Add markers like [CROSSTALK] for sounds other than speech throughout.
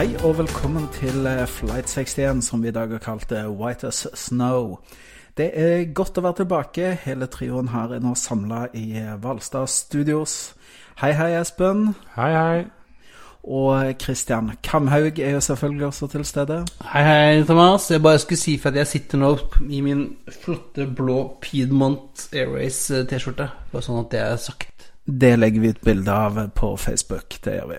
Hei og velkommen til eh, Flight 61, som vi i dag har kalt eh, White as Snow. Det er godt å være tilbake. Hele trioen her er nå samla i eh, Hvalstad Studios. Hei, hei, Espen. Hei, hei. Og Kristian Kamhaug er jo selvfølgelig også til stede. Hei, hei, Thomas. Jeg bare skulle si for at jeg sitter nå i min flotte blå Piedmont Airways-T-skjorte. Bare sånn at det er sagt. Det legger vi et bilde av på Facebook. Det gjør vi.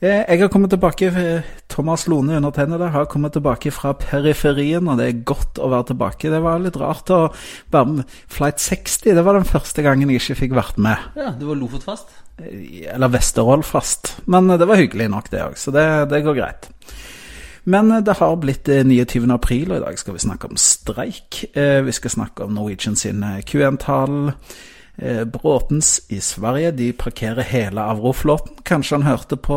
Eh, Jeg har kommet tilbake, eh, Thomas Lone undertegnede har kommet tilbake fra periferien, og det er godt å være tilbake. Det var litt rart å være med Flight 60. Det var den første gangen jeg ikke fikk vært med. Ja, du var Lofotfast? Eh, Eller Vesterålfast. Men det var hyggelig nok, det òg, så det, det går greit. Men det har blitt eh, 29. april, og i dag skal vi snakke om streik. Vi skal snakke om Norwegian sin eh, Q1-tall. Eh, Bråtens i Sverige, de parkerer hele Avroflåten. Kanskje han hørte på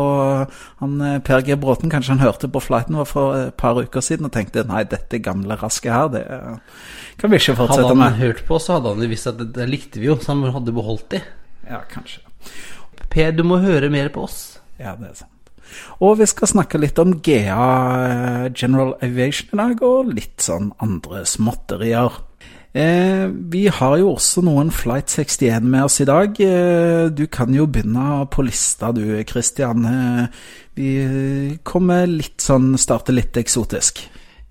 han, eh, Per G. Bråten, kanskje han hørte på flighten vår for et par uker siden og tenkte nei, dette gamle raske her, det eh, kan vi ikke fortsette med. Hadde han med. hørt på, så hadde han jo visst at det, det likte vi jo, så han hadde beholdt de. Ja, kanskje. Per, du må høre mer på oss. Ja, det er sant. Og vi skal snakke litt om GA eh, General Aviation i dag, og litt sånn andre småtterier. Eh, vi har jo også noen Flight 61 med oss i dag. Eh, du kan jo begynne på lista du, Christian. Eh, vi kommer litt sånn, starter litt eksotisk.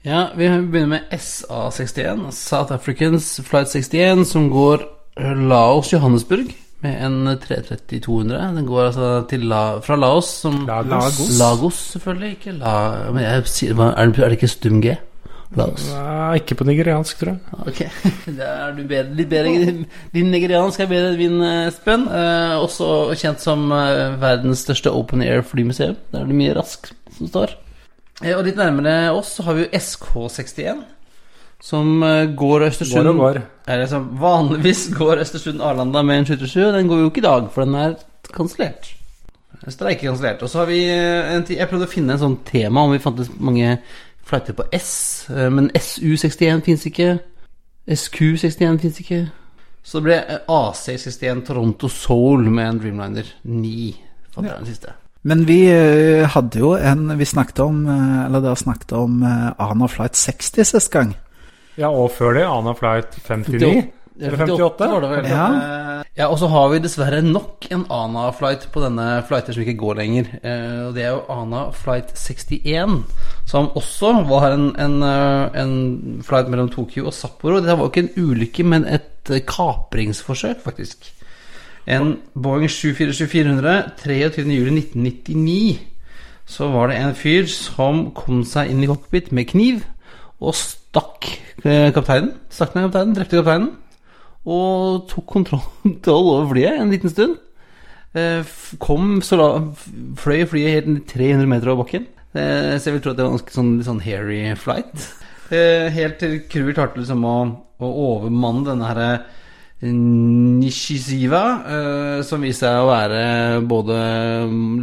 Ja, vi begynner med SA61, South Africans Flight 61, som går Laos-Johannesburg med en 330-200. Den går altså til La fra Laos, som Lagos. Lagos, selvfølgelig. Ikke La... Men jeg er det er det ikke stum G? Laos. Nei, ikke på nigeriansk, tror jeg. Ok, [LAUGHS] da er du bedre, litt bedre Din nigeriansk er bedre enn min, eh, Espen. Eh, også kjent som eh, verdens største open air flymuseum. Der er det mye rask som står. Eh, og litt nærmere oss så har vi jo SK61, som eh, går Østersund Går går. Er som vanligvis går Østersund-Arlanda med en 727, den går jo ikke i dag, for den er kansellert. Streikekansellert. Og så har vi eh, en tid Jeg prøvde å finne en sånn tema om vi fantes mange flighter på S, eh, men SU61 fins ikke. SQ61 fins ikke. Så det ble eh, AC61 Toronto Soul med en Dreamliner 9. Fant jeg den siste. Men vi eh, hadde jo en Vi snakket om Eller dere snakket om Ana Flight 60 sist gang. Ja, og før det Ana Flight 59. Eller 58? var det vel. Ja. Ja, og så har vi dessverre nok en ANA-flight på denne flighter som ikke går lenger. Og det er jo ANA Flight 61, som også var en, en, eh, en flight mellom Tokyo og Sapporo. Det var jo ikke en ulykke, men et eh, kapringsforsøk, faktisk. En Boeing 747-400 23.07.1999. Så var det en fyr som kom seg inn i cockpit med kniv og stakk eh, kapteinen. Stakk ned kapteinen, drepte kapteinen. Og tok kontroll over flyet en liten stund. Kom så la, fløy flyet helt 300 meter over bakken. Eh, Så jeg vil tro at det var en ganske sånn, sånn hairy flight. Eh, Helt til crewet klarte liksom å, å overmanne denne her eh, Nishiziva, som viste seg å være både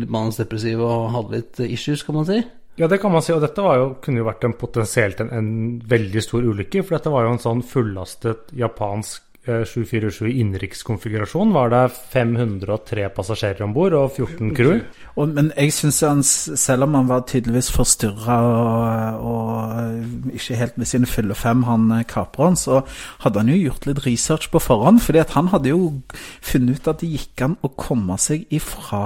litt mannsdepressiv og hadde litt issues, kan man si. Ja, det kan man si. Og dette jo, kunne jo vært en potensielt en, en veldig stor ulykke. For dette var jo en sånn fullastet japansk 747 innenrikskonfigurasjon. Var det 503 passasjerer om bord og 14 crew? Og, men jeg syns han, selv om han var tydeligvis forstyrra og, og ikke helt med sine fulle fem, han eh, kapreren, så hadde han jo gjort litt research på forhånd. fordi han hadde jo funnet ut at det gikk an å komme seg ifra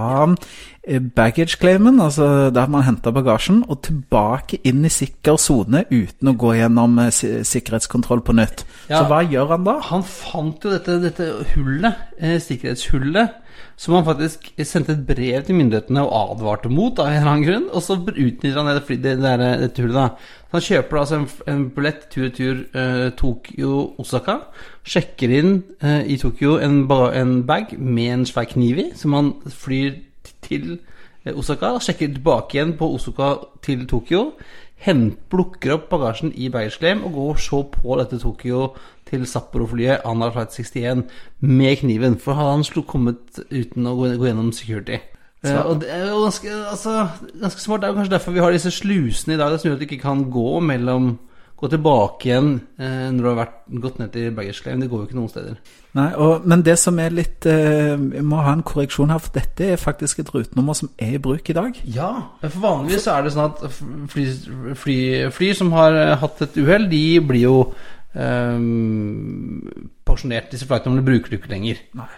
eh, baggage-claimen, altså der man henter bagasjen, og tilbake inn i sikker sone uten å gå gjennom eh, sikkerhetskontroll på nytt. Ja. Så hva gjør han da? Han fant jo dette, dette hullet, eh, sikkerhetshullet, som han faktisk sendte et brev til myndighetene og advarte mot av en eller annen grunn. Og så utnytter han det, det, der, dette hullet. da. Så Han kjøper altså en, en billett tur-retur eh, Tokyo-Osaka. Sjekker inn eh, i Tokyo en, en bag med en svær kniv i, som han flyr til eh, Osaka. Sjekker tilbake igjen på Osaka til Tokyo. hent, plukker opp bagasjen i Bergersklem og går så på dette Tokyo til Sapporo-flyet Anna Flight 61 med kniven. For han slo kommet uten å gå, gjennom security. Eh, og det er jo ganske, altså, ganske smart. Det er jo kanskje derfor vi har disse slusene i dag. Det som gjør at du ikke kan gå mellom Gå tilbake igjen eh, når du har vært, gått ned til baggage. Det går jo ikke noen steder. Nei, og, Men det som er litt eh, Vi må ha en korreksjon her, for dette er faktisk et rutenummer som er i bruk i dag. Ja, for vanligvis så er det sånn at fly, fly, fly som har eh, hatt et uhell, de blir jo eh, pensjonert. Disse flightnumrene bruker du ikke lenger. Nei.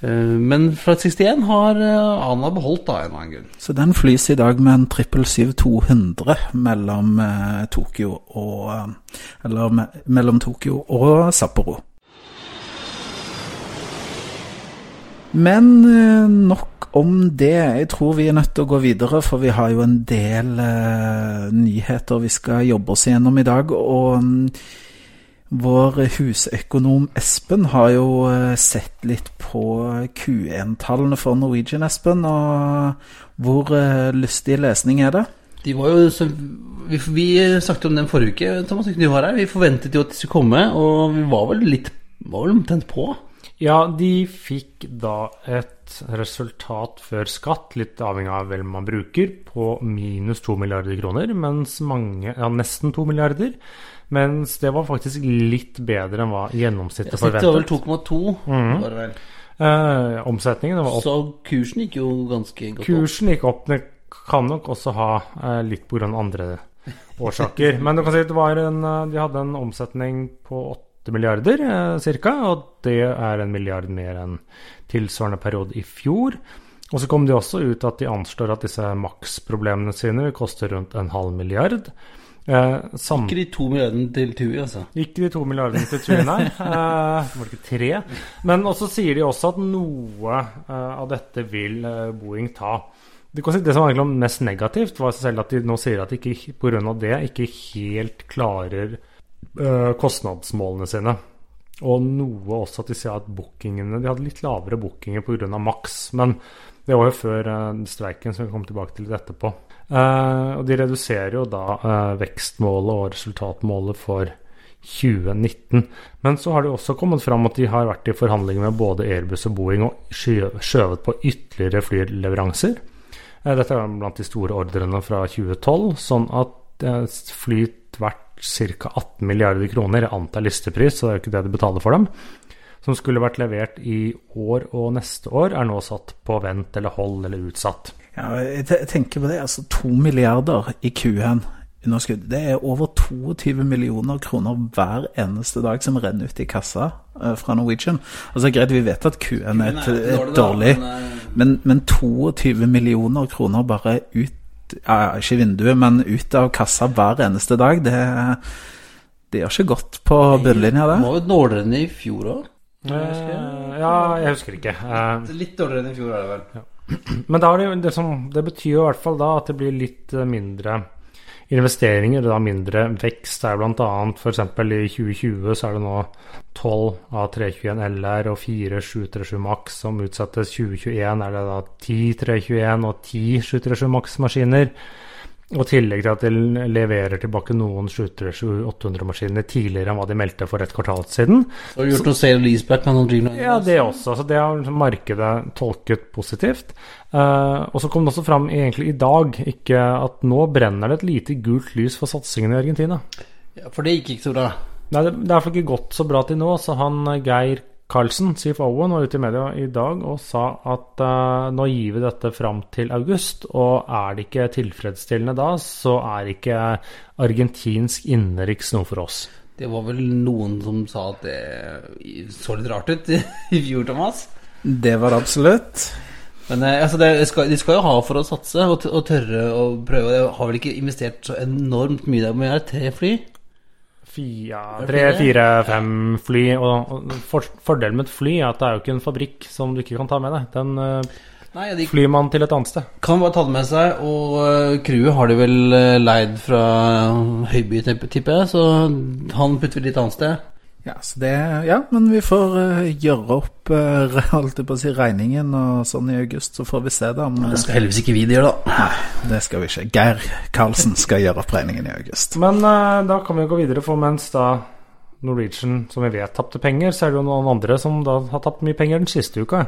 Uh, men fra 61 har uh, Ana beholdt da, en eller annen grunn. Så den flys i dag med en 777-200 mellom eh, Tokyo og eh, Eller mellom Tokyo og Sapporo. Men eh, nok om det. Jeg tror vi er nødt til å gå videre, for vi har jo en del eh, nyheter vi skal jobbe oss gjennom i dag. Og mm, vår husøkonom Espen har jo eh, sett litt på Q1-tallene for Norwegian, Espen. Og hvor eh, lystig lesning er det? De var jo så, vi, vi snakket om den forrige uke, Thomas, du var her. Vi forventet jo at de skulle komme, og vi var vel litt var vel omtrent på. Ja, de fikk da et resultat før skatt, litt avhengig av hvem man bruker, på minus 2 milliarder kroner, mens mange Ja, nesten 2 milliarder. Mens det var faktisk litt bedre enn hva gjennomsnittet Snittet var vel forventet. 2,2. mm. var det vel. Eh, omsetningen var opp. Så kursen gikk jo ganske godt opp. Kursen gikk opp. Det kan nok også ha eh, litt pga. andre årsaker. [LAUGHS] Men du kan si at en, eh, de hadde en omsetning på 8 milliarder eh, ca. Og det er en milliard mer enn tilsvarende periode i fjor. Og så kom det også ut at de anslår at disse Max-problemene sine vil koste rundt en halv milliard. Eh, sam Ikke de to milliardene til TUI, altså. ikke de to milliardene til Tui, nei. [LAUGHS] Eh, var det ikke tre? Men også sier de også at noe eh, av dette vil eh, Boeing ta. Det, det som var mest negativt, var selv at de nå sier at de ikke pga. det ikke helt klarer eh, kostnadsmålene sine. Og noe også at de sier at bookingene De hadde litt lavere bookinger pga. maks. men det var jo før eh, streiken, som vi kommer tilbake til etterpå. Eh, og de reduserer jo da eh, vekstmålet og resultatmålet for 2019. Men så har det også kommet fram at de har vært i forhandlinger med både Airbus og Boeing og skjøvet på ytterligere flyleveranser. Eh, Dette er blant de store ordrene fra 2012, sånn at fly verdt ca. 18 milliarder kroner, jeg antar listepris, så det er jo ikke det de betaler for dem, som skulle vært levert i år og neste år, er nå satt på vent eller hold eller utsatt. Ja, jeg tenker på det. altså To milliarder i Q1 underskudd. Det er over 22 millioner kroner hver eneste dag som renner ut i kassa eh, fra Norwegian. Altså Greit, vi vet at Q1 er et, et dårlig, men, men 22 millioner kroner bare ut ja, Ikke vinduet, men ut av kassa hver eneste dag. Det, det gjør ikke godt på bunnlinja, Det det. var jo dårligere i fjor òg. Eh, ja, jeg husker ikke. Eh, Litt dårligere enn i fjor, er det vel. Men det, det, som, det betyr jo i hvert fall da at det blir litt eh, mindre investeringer, da mindre vekst. Det er annet f.eks. i 2020 så er det nå 12 av 321 LR og 4 737 Max som utsettes. 2021 er det da 10 321 og 10 737 Max-maskiner. Og i tillegg til at de leverer tilbake noen 737-800-maskiner tidligere enn hva de meldte for et kvartal siden. Og gjort noe sale leaseback med noen Dreamliner? Ja, det også. Altså, det har markedet tolket positivt. Uh, og så kom det også fram egentlig i dag ikke at nå brenner det et lite gult lys for satsingen i Argentina. Ja, for det gikk ikke så bra. Nei, det, det er i hvert fall ikke gått så bra til nå, så han eh, Geir Chief Owen, var ute i media i dag og sa at uh, nå gir vi dette fram til august, og er det ikke tilfredsstillende da, så er ikke argentinsk innenriks noe for oss. Det var vel noen som sa at det så litt rart ut [LAUGHS] i fjor, Thomas. Det var absolutt. Men eh, altså det skal, de skal jo ha for å satse og, t- og tørre å prøve. De har vel ikke investert så enormt mye der. Men er har tre fly? Fia, Er det tre, det? fire, fem fly. Og, og for, fordelen med et fly er at det er jo ikke en fabrikk som du ikke kan ta med deg. Den eh, Nei, de flyr man til et annet sted. kan bare ta det med seg. Og uh, crewet har de vel eh, leid fra Høyby, tipp- tipper jeg. Så han putter vi litt annet sted. Ja, så det, ja, men vi får uh, gjøre opp uh, [LAUGHS] holdt jeg på å si, regningen og sånn i august, så får vi se da om Det skal heldigvis ikke vi gjøre, da. Nei, det skal vi ikke. Geir Karlsen skal gjøre opp regningen i august. Men uh, da kan vi gå videre, for mens da Norwegian, som vi vet, tapte penger, så er det jo noen andre som da har tapt mye penger den siste uka.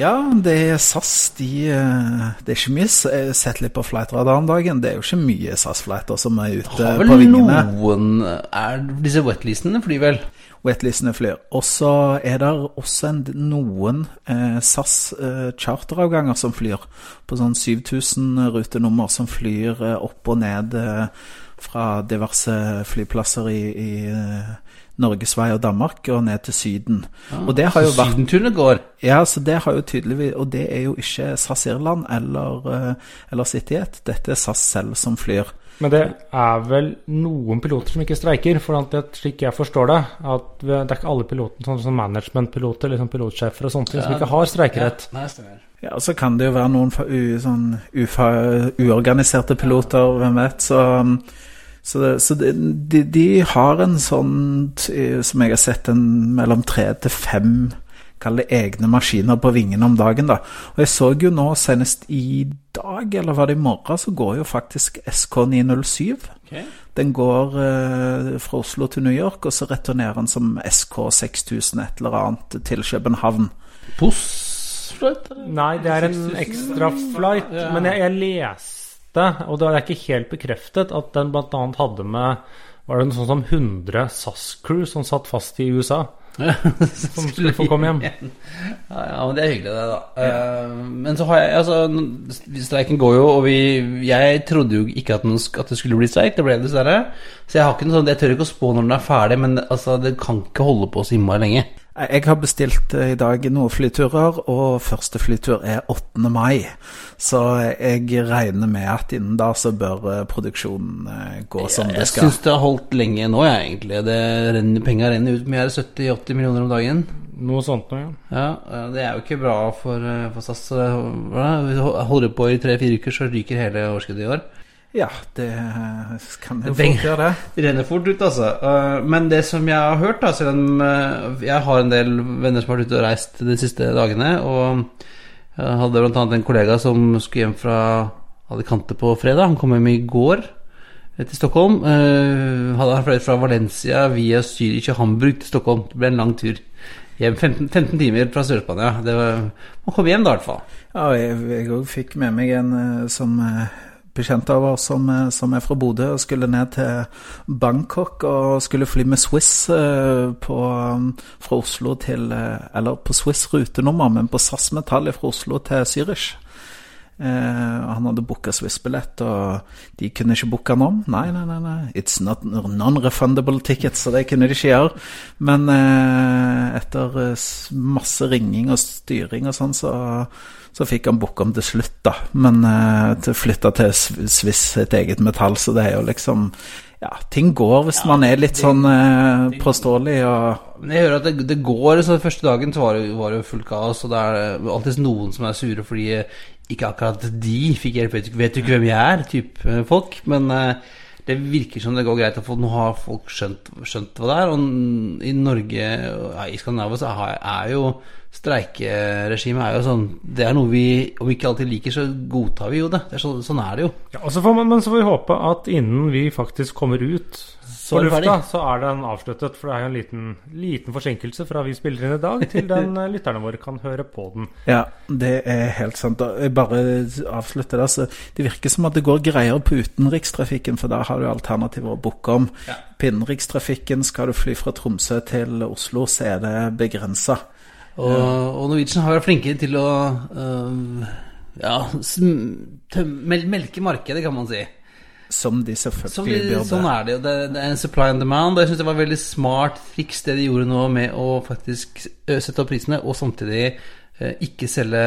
Ja, det er SAS. De, eh, det er ikke mye Jeg har sett litt på flightradar om dagen. Det er jo ikke mye SAS-flighter som er ute Har på vel vingene. noen Er disse wetlistene flyr vel? Wetlistene flyr. Og så er det også en, noen eh, SAS eh, som flyr, på sånn 7000 rutenummer som flyr eh, opp og ned eh, fra diverse flyplasser i, i Norge, Sverige og Danmark og ned til Syden. og det har jo vært Sydentunet går. Ja, så det har jo tydeligvis Og det er jo ikke SAS Irland eller, eh, eller CityJet. Dette er SAS selv som flyr. Men det er vel noen piloter som ikke streiker. For at det, slik jeg forstår det, at det er ikke alle pilotene, sånn som managementpiloter, liksom pilotsjefer og sånne ting, som ikke har streikerett. Nei, stemmer. Ja, og så kan det jo være noen sånn ufa, uorganiserte piloter, hvem vet. Så, um, så, det, så det, de, de har en sånn, som jeg har sett, en mellom tre til fem Kall det egne maskiner på vingene om dagen, da. Og jeg så jo nå senest i dag, eller var det i morgen, så går jo faktisk SK907. Okay. Den går eh, fra Oslo til New York, og så returnerer den som SK6000 et eller annet til København. Eller? Nei, det er en ekstra flight. Men jeg, jeg leste, og det er ikke helt bekreftet, at den bl.a. hadde med Var det noe sånt som 100 SAS-crew som satt fast i USA? [LAUGHS] Som skulle få komme hjem. [LAUGHS] Ja, ja, men det er hyggelig, det, da. Eh, men så har jeg Altså, streiken går jo, og vi Jeg trodde jo ikke at, den, at det skulle bli streik. Det ble det dessverre. Så jeg har ikke noe sånn Jeg tør ikke å spå når den er ferdig, men altså, det kan ikke holde på så innmari lenge. Jeg har bestilt eh, i dag noen flyturer, og første flytur er 8. mai. Så jeg regner med at innen da så bør eh, produksjonen eh, gå som det Jeg skal. syns det har holdt lenge nå, jeg, egentlig. Det renner, Penga renner ut med 70-80 millioner om dagen. Noe sånt noe, ja. Ja, eh, Det er jo ikke bra for, eh, for SAS. Hvis du holder på i tre-fire uker, så ryker hele overskuddet i år. Ja, det eh, kan jo fort gjøre det. [LAUGHS] Det renner fort ut, altså. Eh, Men det som jeg har hørt, da, selv om eh, jeg har en del venner som har vært ute og reist de siste dagene, og jeg hadde bl.a. en kollega som skulle hjem fra Alicante på fredag. Han kom hjem i går til Stockholm. Hadde han fløyet fra Valencia via Zürich og Hamburg til Stockholm. Det ble en lang tur. Hjem 15, 15 timer fra Sør-Spania. Man kom hjem da, i hvert fall. Ja, jeg òg fikk med meg en som bekjent av oss som, eh, som er fra Bodø, og skulle ned til Bangkok og skulle fly med Swiss eh, på, um, fra Oslo til eh, Eller på Swiss rutenummer, men på SAS Metall fra Oslo til Zürich. Eh, han hadde booka Swiss-billett, og de kunne ikke booke han om. Nei, nei, nei, nei. It's not non-refundable tickets, så det kunne de ikke gjøre. Men eh, etter masse ringing og styring og sånn, så, så fikk han booke om til slutt, da. Men uh, flytta til Swiss et eget metall, så det er jo liksom Ja, ting går hvis man er litt sånn eh, påståelig og Men jeg hører at det, det går. Så den første dagen så var det, var det jo fullt kaos, og det er alltid noen som er sure fordi ikke akkurat de fikk hjelp. Vet du, ikke hvem jeg er? Type eh, folk. Men eh, det virker som det går greit. For Nå har folk skjønt, skjønt hva det er. Og i Norge, ja, i Skandinavia, så er jo streikeregimet er jo sånn Det er noe vi, om vi ikke alltid liker, så godtar vi jo det. det er så, sånn er det jo. ja og så får man, men så får vi håpe at innen vi faktisk kommer ut Så på lufta, ferdig. så er den avsluttet. For det er jo en liten, liten forsinkelse fra vi spiller inn i dag, til den [LAUGHS] eh, lytterne våre kan høre på den. Ja, det er helt sant. Jeg bare avslutter der. Så det virker som at det går greier på utenrikstrafikken, for der har du alternativer å booke om. Ja. På innenrikstrafikken skal du fly fra Tromsø til Oslo, så er det begrensa. Og, og Norwegian har vært flinke til å uh, ja, mel melke markedet, kan man si. Som de selvfølgelig burde. sånn er det jo. Det, det er en supply and demand. Og jeg syns det var veldig smart triks det de gjorde nå med å faktisk sette opp prisene, og samtidig ø, ikke selge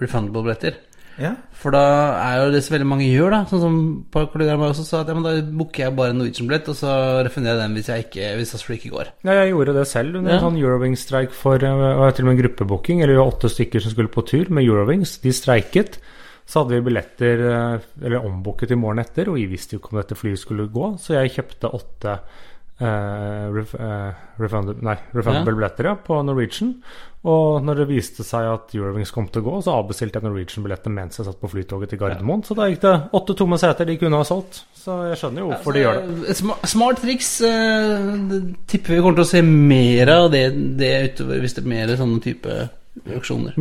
refundable billetter. Ja. For da er jo det så veldig mange gjør, da. Sånn som et par kollegaer av meg også sa at ja, men da booker jeg bare Norwegian-billett, og så refunderer jeg den hvis jeg ikke Hvis jeg ikke går. Ja, jeg gjorde det selv under Ja. en sånn Eurowings-streik for eh, og til og med en gruppebooking. Eller vi var åtte stykker som skulle på tur med Eurowings. De streiket. Så hadde vi billetter eh, eller ombooket i morgen etter, og vi visste jo ikke om dette flyet skulle gå, så jeg kjøpte åtte eh, ref, uh, refundable, nei, refundable Ja. billetter ja, på Norwegian. Og når det viste seg at Eurowings kom til å gå, så avbestilte jeg Norwegian-billettene mens jeg satt på flytoget til Gardermoen. Så da gikk det åtte tomme seter de kunne ha solgt. Så jeg skjønner jo hvorfor de gjør det. Et Smart triks. Uh, tipper vi kommer til å se mer av det, det utover hvis det er mer sånne type auksjoner.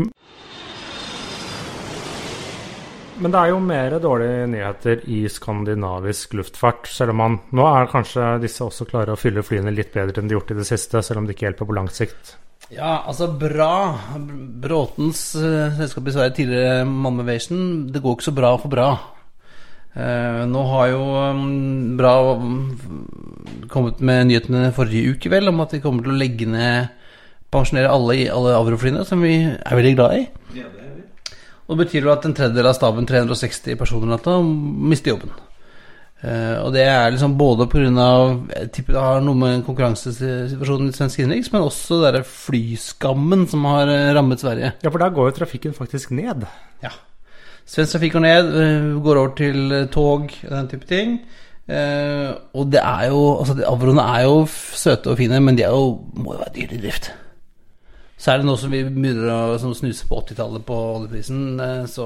Men det er jo mer dårlige nyheter i skandinavisk luftfart. Selv om man Nå er kanskje disse også klare å fylle flyene litt bedre enn de gjort i det siste, selv om det ikke hjelper på lang sikt. Ja, altså bra. Bråtens uh, selskap i Sverige, tidligere Malmö det går ikke så bra for bra. Eh, nå har jo um, Bra um, kommet med nyhetene forrige uke, vel, om at de kommer til å legge ned Pensjonere alle i alle Avroflyene, som vi er veldig glad i. Og det betyr jo at en tredjedel av staben, 360 personer, natta, mister jobben. Uh, og det er liksom både pga. Jeg tipper det har noe med konkurransesituasjonen i svensk innenriks, men også den flyskammen som har eh, rammet Sverige. Ja, for der går jo trafikken faktisk ned. Ja. Svensk trafikk går ned, eh, går over til tog tog, den type ting. Uh, og det er jo Altså, avroene er jo søte og fine, men de er jo, må jo være dyre i drift. Særlig nå som vi begynner å som snuse på 80-tallet på oljeprisen, eh, så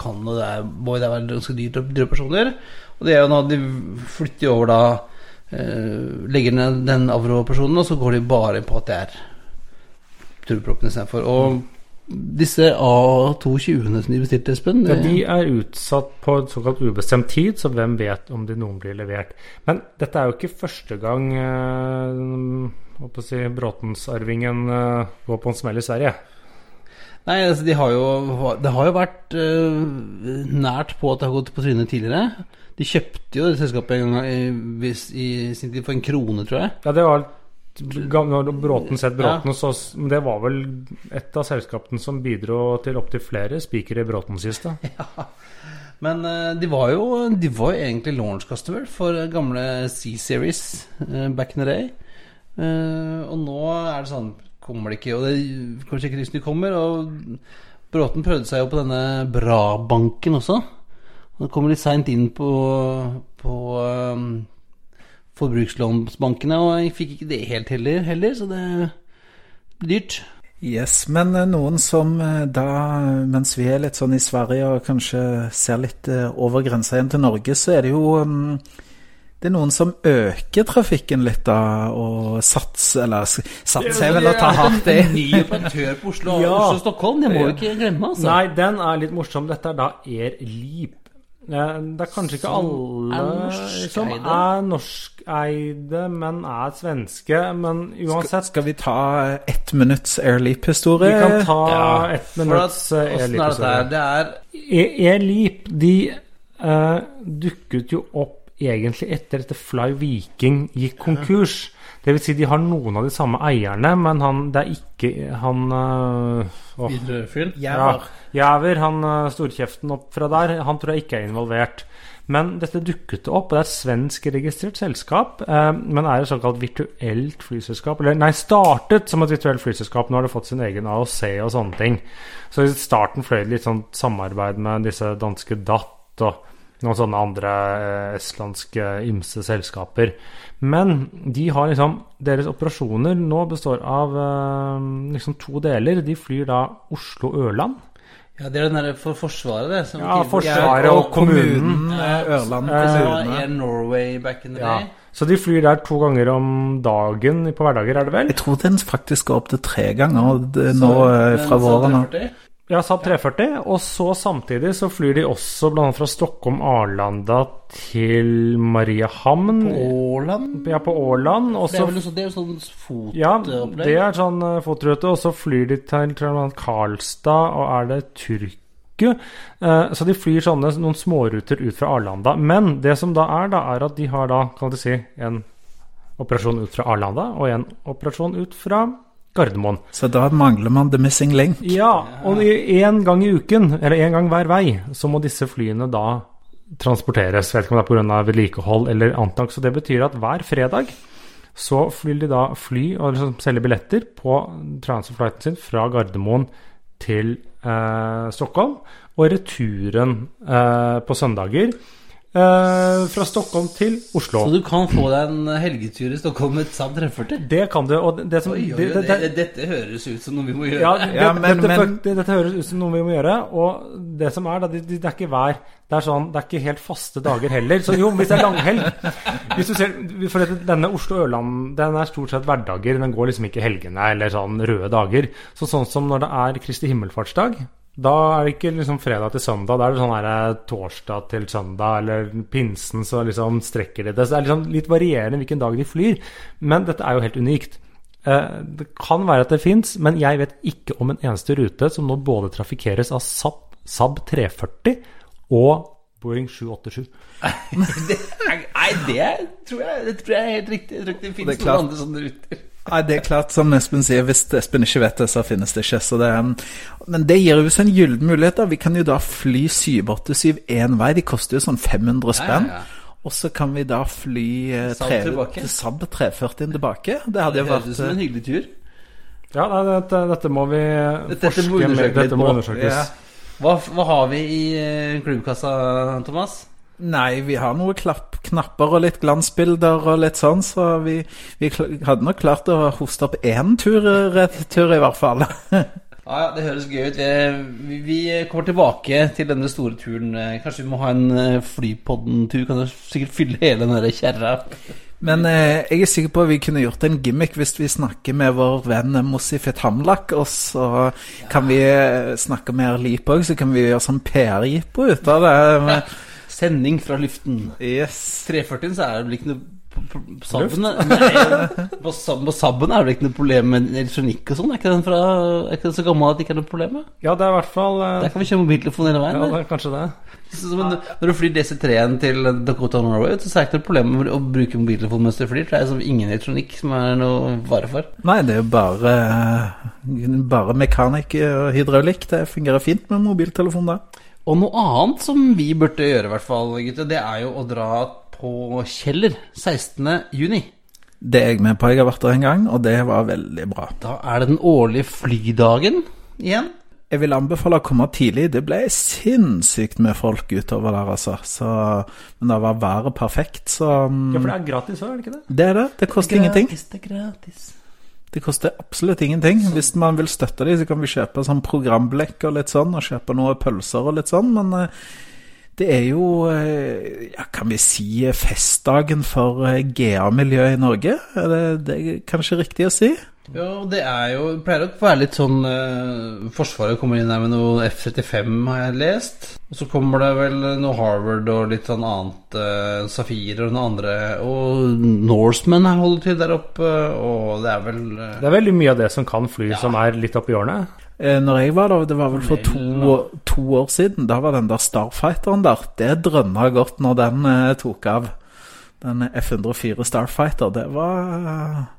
kan det der, må det være ganske dyrt å drive personer. Og det er jo nå de flytter over da eh, Legger ned den avro-personen, og så går de bare på at det er turproppen istedenfor. Og disse A220-ene som de bestilte, Espen Ja, de er utsatt på en såkalt ubestemt tid, så hvem vet om de noen blir levert. Men dette er jo ikke første gang eh, si, Bråtensarvingen eh, går på en smell i Sverige. Nei, altså de har jo Det har jo vært eh, nært på at det har gått på trynet tidligere. De kjøpte jo det selskapet en gang i, i sin tid for en krone, tror jeg. Ja, det var Når Bråten sett Bråten, Ja. så det var vel et av selskapene som bidro til opptil flere spikere i Bråten-kista. [LAUGHS] Men øh, de var jo De var jo egentlig launch customer for gamle C-Series øh, back in the day. Eh, og nå er det sånn Kommer det ikke Og det kanskje ikke de kommer. Og Bråten prøvde seg jo på denne Bra-banken også. Og det kommer litt seint inn på, på forbrukslånsbankene, og jeg fikk ikke det helt heller, heller så det blir dyrt. Yes, men eh, noen som eh, da, mens vi er litt sånn i Sverige og kanskje ser litt eh, over grensa igjen til Norge, så er det jo mm, Det er noen som øker trafikken litt da, og satser Eller sats satser er vel å ta hardt i. Ny operatør på Oslo, [LAUGHS] Ja. Oslo-Stockholm, det må vi ikke glemme, altså. Nei, den er litt morsom. Dette er da Air Leap. Eh, Det er kanskje ikke Som alle er som er norskeide, men er svenske. Men uansett Skal vi ta eh, ett minutts Airleap-historie? Vi kan ta Ja, ett minutts eh, er? Air-Leap-historie. Det er E- Air Leap de eh, dukket jo opp egentlig etter at Fly Viking gikk konkurs. Det vil si de har noen av de samme eierne, men han, det er ikke han eh, åh, Jæver. ja, Jæver, han eh, storkjeften opp fra der, han tror jeg ikke er involvert. Men dette dukket opp, og det er et svenskregistrert selskap, eh, men er et såkalt virtuelt flyselskap. Eller nei, startet som et virtuelt flyselskap, nå har det fått sin egen AOC og sånne ting. Så i starten fløy det litt sånn samarbeid med disse danske DAT og noen sånne andre eh, estlandske ymse selskaper. Men de har liksom Deres operasjoner nå består av eh, liksom to deler. De flyr da Oslo-Ørland. Ja, det er den derre for Forsvaret, det. Som Ja, Forsvaret og og kommunen. kommunen. eh, Ørland Eh, kommune. Air Norway back in the Ja. day. Så de flyr der to ganger om dagen på hverdager, er det vel? Jeg tror den faktisk går opp til tre ganger det, nå Så, eh, fra våren av. 340. Ja, Saab 340. Og så samtidig så flyr de også annet fra Stockholm Arlanda til Mariehamn. Åland? Ja, på Åland. Også, Det er vel så- det er jo sånn fotopplegg? Ja, det er sånn uh, fotrute. Og så flyr de til Karlstad, og er det Tyrkia? Eh, så de flyr sånne noen småruter ut fra Arlanda. Men det som da er, da, er at de har da, kan du si, en operasjon ut fra Arlanda og en operasjon ut fra Gardermoen. Så da mangler man the missing link. Ja, og én gang i uken, eller én gang hver vei, så må disse flyene da transporteres. Jeg vet ikke om det er pga. vedlikehold eller annet. Så det betyr at hver fredag så vil de da fly og liksom selge billetter på transferflighten sin fra Gardermoen til eh, Stockholm, og returen eh, på søndager. Eh, fra Stockholm til Oslo. Så du kan få deg en helgetur i Stockholm med et Saab 340? Det kan du. Og det som Oi, oi, det- det- det, dette høres ut som noe vi må gjøre. Ja, det, Ja, men- dette, men- det, dette høres ut som noe vi må gjøre. Og det som er, da, det, det er ikke hver Det er sånn, det er ikke helt faste dager heller. Så jo, hvis det er langhelg hvis du ser, For dette- denne Oslo-Ørland den er stort sett hverdager. Den går liksom ikke helgene eller sånn røde dager. Så sånn som når det er Kristi himmelfartsdag, da er det ikke liksom fredag til søndag. Da er det sånn her eh, torsdag til søndag, eller pinsen, så liksom strekker de det. Så det er liksom litt varierende hvilken dag de flyr. Men dette er jo helt unikt. Eh, Det kan være at det fins, men jeg vet ikke om en eneste rute som nå både trafikkeres av Saab, Saab 340 og Boeing 787. [LAUGHS] Det, nei, det tror, jeg, det tror jeg er helt riktig. Jeg tror ikke det finnes noen andre sånne ruter. Nei, det er klart, som Espen sier, hvis Espen ikke vet det, så finnes det ikke. Så det, men det gir oss en gyllen mulighet. da. Vi kan jo da fly 787 én vei. De koster jo sånn 500 spenn. Ja, ja, ja. Og så kan vi da fly eh, Saab tre-. Saab 340 tilbake. Det hadde Det jo høres vært ut som en hyggelig tur. Ja, nei, dette, dette må vi Dette forske mer litt Dette må undersøkes. Ja. Hva, hva har vi i eh, klubbkassa, Thomas? Nei, vi har noen klapp, knapper og litt glansbilder og litt sånn, så vi, vi hadde nok klart å hoste opp én tur, rett tur i hvert fall. [LAUGHS] Ja, ja, Det høres gøy ut. Vi, kommer tilbake til denne store turen. Kanskje vi må ha en eh, Flypodden-tur? Kan du sikkert fylle hele den kjerra? Men eh, jeg er sikker på at vi kunne gjort en gimmick hvis vi snakker med vår venn Mossifet Hamlak, og så kan vi eh, snakke med Erlip òg, så kan vi gjøre sånn PR-jippo ut av det. Men, Sending fra luften. yes. 340-en så er det vel ikke noe på, sabben, Nei, på, Saben er det ikke noe problem med elektronikk og sånn? Er ikke den fra, er ikke den så gammel at det ikke er noe problem med? Ja, det er i hvert fall uh, Der kan vi kjøre mobiltelefon hele veien. Ja, det er kanskje det. Så, men når du flyr DC3-en til Dakota Norway, så er det ikke noe problem med å bruke mobiltelefon mens du flyr. Det er liksom ingen elektronikk som er noe vare for. Nei, det er jo bare, eh, bare mekanikk og hydraulikk. Det fungerer fint med mobiltelefon da. Og noe annet som vi burde gjøre, i hvert fall, gutter, det er jo å dra på Kjeller 16. juni. Det er jeg med på. Jeg har vært der en gang, og det var veldig bra. Da er det den årlige flydagen igjen. Jeg vil anbefale å komme tidlig. Det ble sinnssykt med folk utover der, altså. Så, men da var været perfekt, så mm, Ja, for det er gratis òg, er det ikke det? Det er det. Det koster ingenting. Gratis, det er gratis. Det koster absolutt ingenting. Hvis man vil støtte dem, så kan vi kjøpe sånn programblekk og litt sånn, og kjøpe noen pølser og litt sånn, men eh, det er jo, eh, ja, kan vi si, eh, festdagen for GA-miljøet i Norge? Er det, det er kanskje riktig å si? Jo, det er jo det pleier å være litt sånn eh, Forsvaret kommer inn her med noe F-35, har jeg lest. Og så kommer det vel noe Harvard og litt sånn annet. Eh, Safir og noe andre. Og Norseman holder til der oppe, og det er vel eh, Det er veldig mye av det som kan fly, som er litt oppi hjørnet. Eh, Når jeg var der, det var vel for to, to år siden, da var den der Starfighteren der. Det drønna godt når den eh, tok av. Den F-104 Starfighter, det var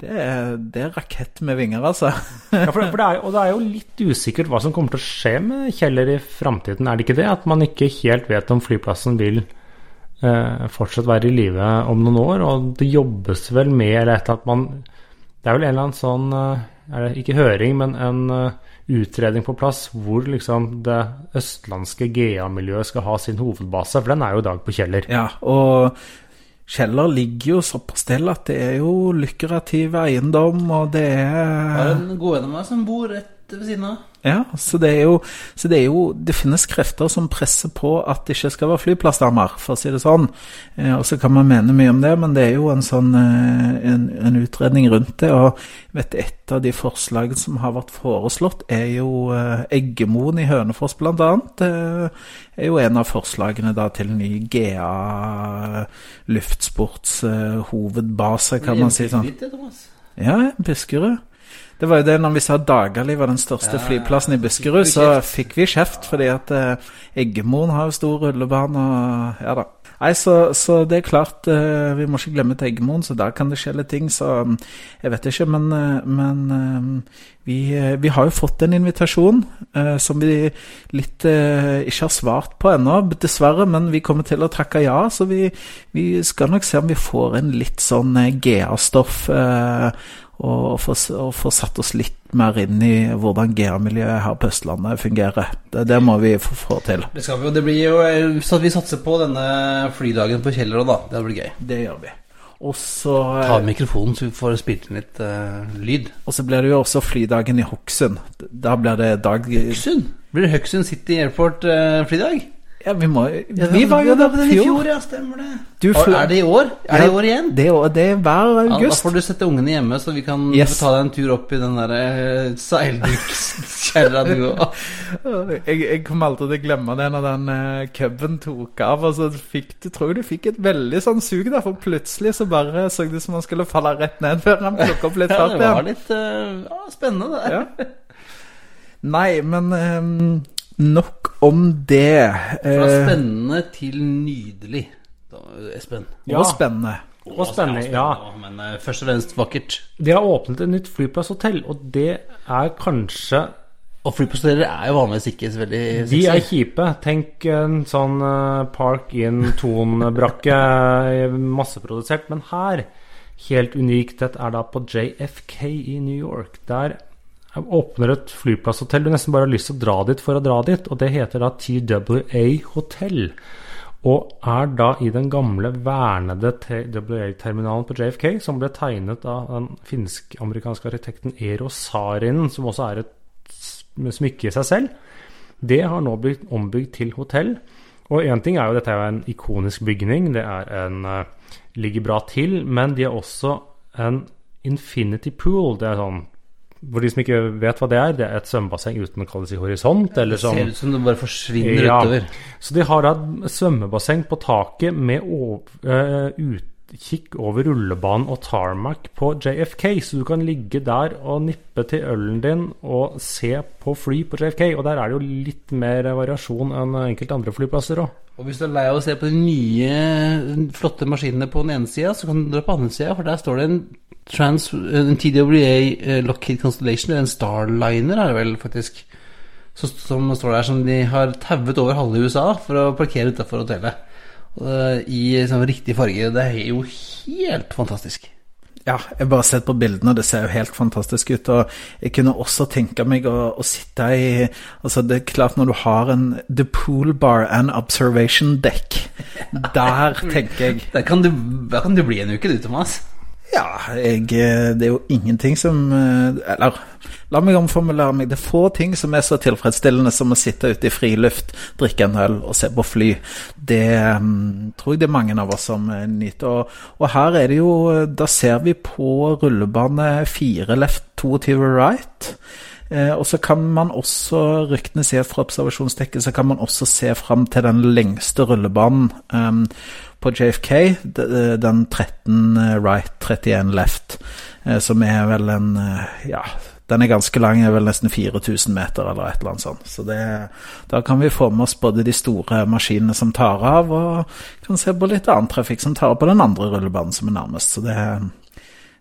det er, det er rakett med vinger, altså. Ja, for, for det er, og det er jo litt usikkert hva som kommer til å skje med Kjeller i framtiden, er det ikke det? At man ikke helt vet om flyplassen vil eh, fortsatt være i live om noen år. Og det jobbes vel med eller etter at man Det er vel en eller annen sånn eh, er det Ikke høring, men en uh, utredning på plass hvor liksom det østlandske GA-miljøet skal ha sin hovedbase. For den er jo i dag på Kjeller. Ja, og Kjeller ligger jo såpass til at det er jo lukrativ eiendom, og det Har er en god av meg som bor rett ved siden av. Ja, så det er jo Så det er jo Det finnes krefter som presser på at det ikke skal være flyplass der mer, for å si det sånn. Eh, og så kan man mene mye om det, men det er jo en sånn eh, en, en utredning rundt det. Og vet et av de forslagene som har vært foreslått, er jo eh, Eggemoen i Hønefoss, annet. Det er jo en av forslagene da til ny GA luftsports eh, hovedbase, kan man si sånn. Ja, Buskerud. Det var jo det når vi sa Dagali var den største Ja, flyplassen i Buskerud, så fikk vi kjeft fordi at eh, Eggemoen har jo stor rullebane og ja da. Nei, så, så det er klart, eh, vi må ikke glemme til Eggemoen, så der kan det skje litt ting, så mm, jeg vet ikke, men, eh, men eh, vi, eh, vi har jo fått en invitasjon eh, som vi litt ikke har svart på ennå, dessverre, men vi kommer til å takke ja, så vi, vi skal nok se om vi får en litt sånn GA-stoff eh, og få, og få satt oss litt mer inn i hvordan GA-miljøet her på Østlandet fungerer. Det, det må vi få, få til. Det skal vi og Det blir jo eh, Så vi satser på denne flydagen på Kjeller da. Det blir gøy. Det gjør vi. Og så, Ta av mikrofonen, så vi får spilt inn litt uh, lyd. og så blir det jo også flydagen i Hokksund. Da blir det dag Hokksund? Blir det Hokksund City Airport uh, flydag? Ja, vi må Vi var jo der på i fjor. ja. Stemmer det. Du for, er det i år? Er det i år igjen? Det, det er hver Ja, da får du sette ungene hjemme, så vi kan Yes. ta deg en tur opp i den der eh, seildukskjerra du òg. Jeg, jeg kommer aldri til å glemme det når den uh, cuben tok av. Og så fikk du tror du fikk et veldig sånn sug der, for plutselig så bare så det ut som han skulle falle rett ned før han plukka opp litt fart. Ja, det var litt uh, ja, spennende, det. Ja. Nei, men ehm, nok om det. Fra Eh, spennende til nydelig, da, Espen. og spennende. Og spennende, ja. Men eh, først og fremst vakkert. De har åpnet et nytt flyplasshotell, og det er kanskje Og flypassagerer er jo vanligvis ikke så veldig De er kjipe. Tenk en sånn eh, Park in Thon-brakke, [LAUGHS] eh, masseprodusert. Men her, helt unikt, dette er da på JFK i New York. Der åpner et flyplasshotell du nesten bare har lyst til å dra dit for å dra dit. Og det heter da TWA Hotel. Og er da i den gamle vernede TWA-terminalen på JFK, som ble tegnet av den finsk-amerikanske arkitekten Eero Sarinen, som også er et smykke i seg selv. Det har nå blitt ombygd til hotell. Og én ting er jo dette er en ikonisk bygning, det er en eh, ligger bra til, men de har også en infinity pool. Det er sånn For de som ikke vet hva det er, det er et svømmebasseng uten å kalle det horisont, eller Det ser ut som det bare forsvinner Ja. utover. så de har da et svømmebasseng på taket med uh, eh, utkikk over rullebanen og tarmac på JFK, så du kan ligge der og nippe til ølen din og se på fly på JFK. Og der er det jo litt mer variasjon enn enkelte andre flyplasser òg. Og hvis du er lei av å se på de nye, flotte maskinene på den ene sida, så kan du dra på den andre sida, for der står det en, trans, en TWA eh, Lockheed Constellation, en Starliner er det vel faktisk, som står der som de har tauet over halve USA for å parkere utafor hotellet. Og, I sånn riktig farge. Det er jo helt fantastisk. Ja, jeg har bare sett på bildene, det ser jo helt fantastisk ut. Og jeg kunne også tenke meg å, å sitte i Altså, det er klart når du har en The Pool Bar and Observation Deck, [LAUGHS] der tenker jeg Der kan du, der kan du bli en uke, du, Thomas. Ja, jeg, eh, det er jo ingenting som eh, Eller la meg omformulere meg. Det er få ting som er så tilfredsstillende som å sitte ute i friluft, drikke en øl og se på fly. Det mm, tror jeg det er mange av oss som eh, nyter. Og, og her er det jo Da ser vi på rullebane 4 left 22 right. Eh, og så kan man også, ryktene sier fra observasjonsdekket, så kan man også se fram til den lengste rullebanen eh, på JFK, den 13 right, 31 left, eh, som er vel en eh, Ja, den er ganske lang, er vel nesten 4000 meter eller et eller annet sånt. Så det, da kan vi få med oss både de store maskinene som tar av, og kan se på litt annen trafikk som tar av på den andre rullebanen som er nærmest. Så det,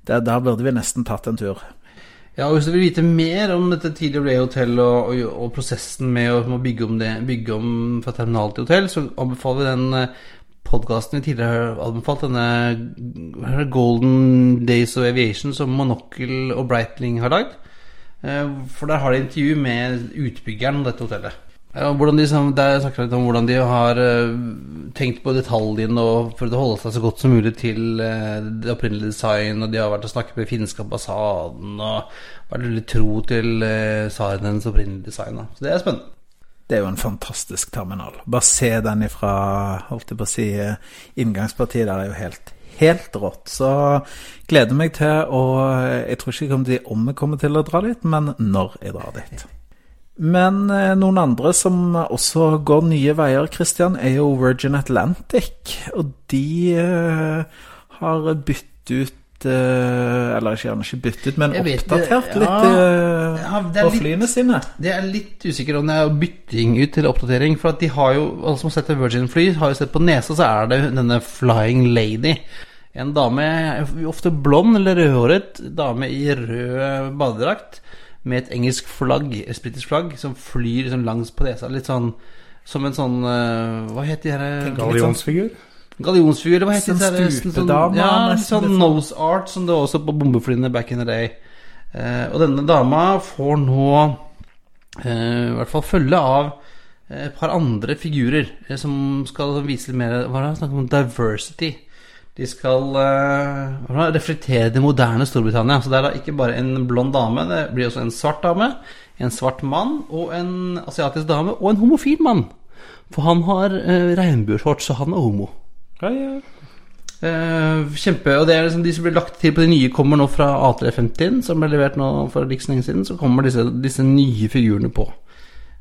det Der burde vi nesten tatt en tur. Ja, og Hvis du vil vite mer om dette tidligere hotell og, og, og prosessen med å, bygge om det, bygge om fra terminal til hotell, så anbefaler vi den podkasten vi tidligere har anbefalt, denne Golden Days of Aviation som Monocle og Breitling har lagd. Eh, For der har de intervju med utbyggeren av dette hotellet. Ja, de, Der snakker litt om hvordan de har eh, tenkt på detaljene og prøvd å holde seg så godt som mulig til eh, det opprinnelige design. Og de har vært og snakket med finske ambassaden og vært veldig tro til uh, Sarenens opprinnelige design. Så det er spennende. Det er jo en fantastisk terminal. Bare se den ifra holdt jeg på å si, eh, inngangspartiet der er jo helt, helt rått. Så gleder meg til å Jeg tror ikke om jeg kommer til å dra dit, men når jeg drar dit. Men eh, noen andre som også går nye veier, Christian, er jo Virgin Atlantic. Og de uh, har byttet ut uh, Eller gjerne ikke byttet ut, men vet, oppdatert det, ja. litt uh, Ja, på litt- flyene sine. Det er litt usikker om det er bytting ut til oppdatering. For at de har jo, alle som har sett et Virgin-fly, har jo sett på nesa, så er det denne Flying Lady. En dame, ofte blond eller rødhåret, dame i rød badedrakt med et engelsk flagg, et britisk flagg, som flyr liksom langs på nesa. Litt sånn som en sånn eh, Hva heter de her Gallionsfigur? gallionsfigur. Hva heter Sånn det? Sånn, ja, nesten sånn litt sånn. nose art som det var også på bombeflyene back in the day. Eh, og denne dama får nå eh, i hvert fall følge av eh, et par andre figurer eh, som skal vise litt mer Hva er det snakk om? Diversity. De skal det? reflektere det moderne Storbritannia. Så det er da ikke bare en blond dame, det blir også en svart dame, en svart mann og en asiatisk dame og en homofil mann. For han har uh, regnbueshorts, så han er homo. Ja, ja. Uh, kjempe, og det er liksom De som blir lagt til på de nye, kommer nå fra A350, som ble levert nå for ikke så lenge siden. Så kommer disse, disse nye figurene på.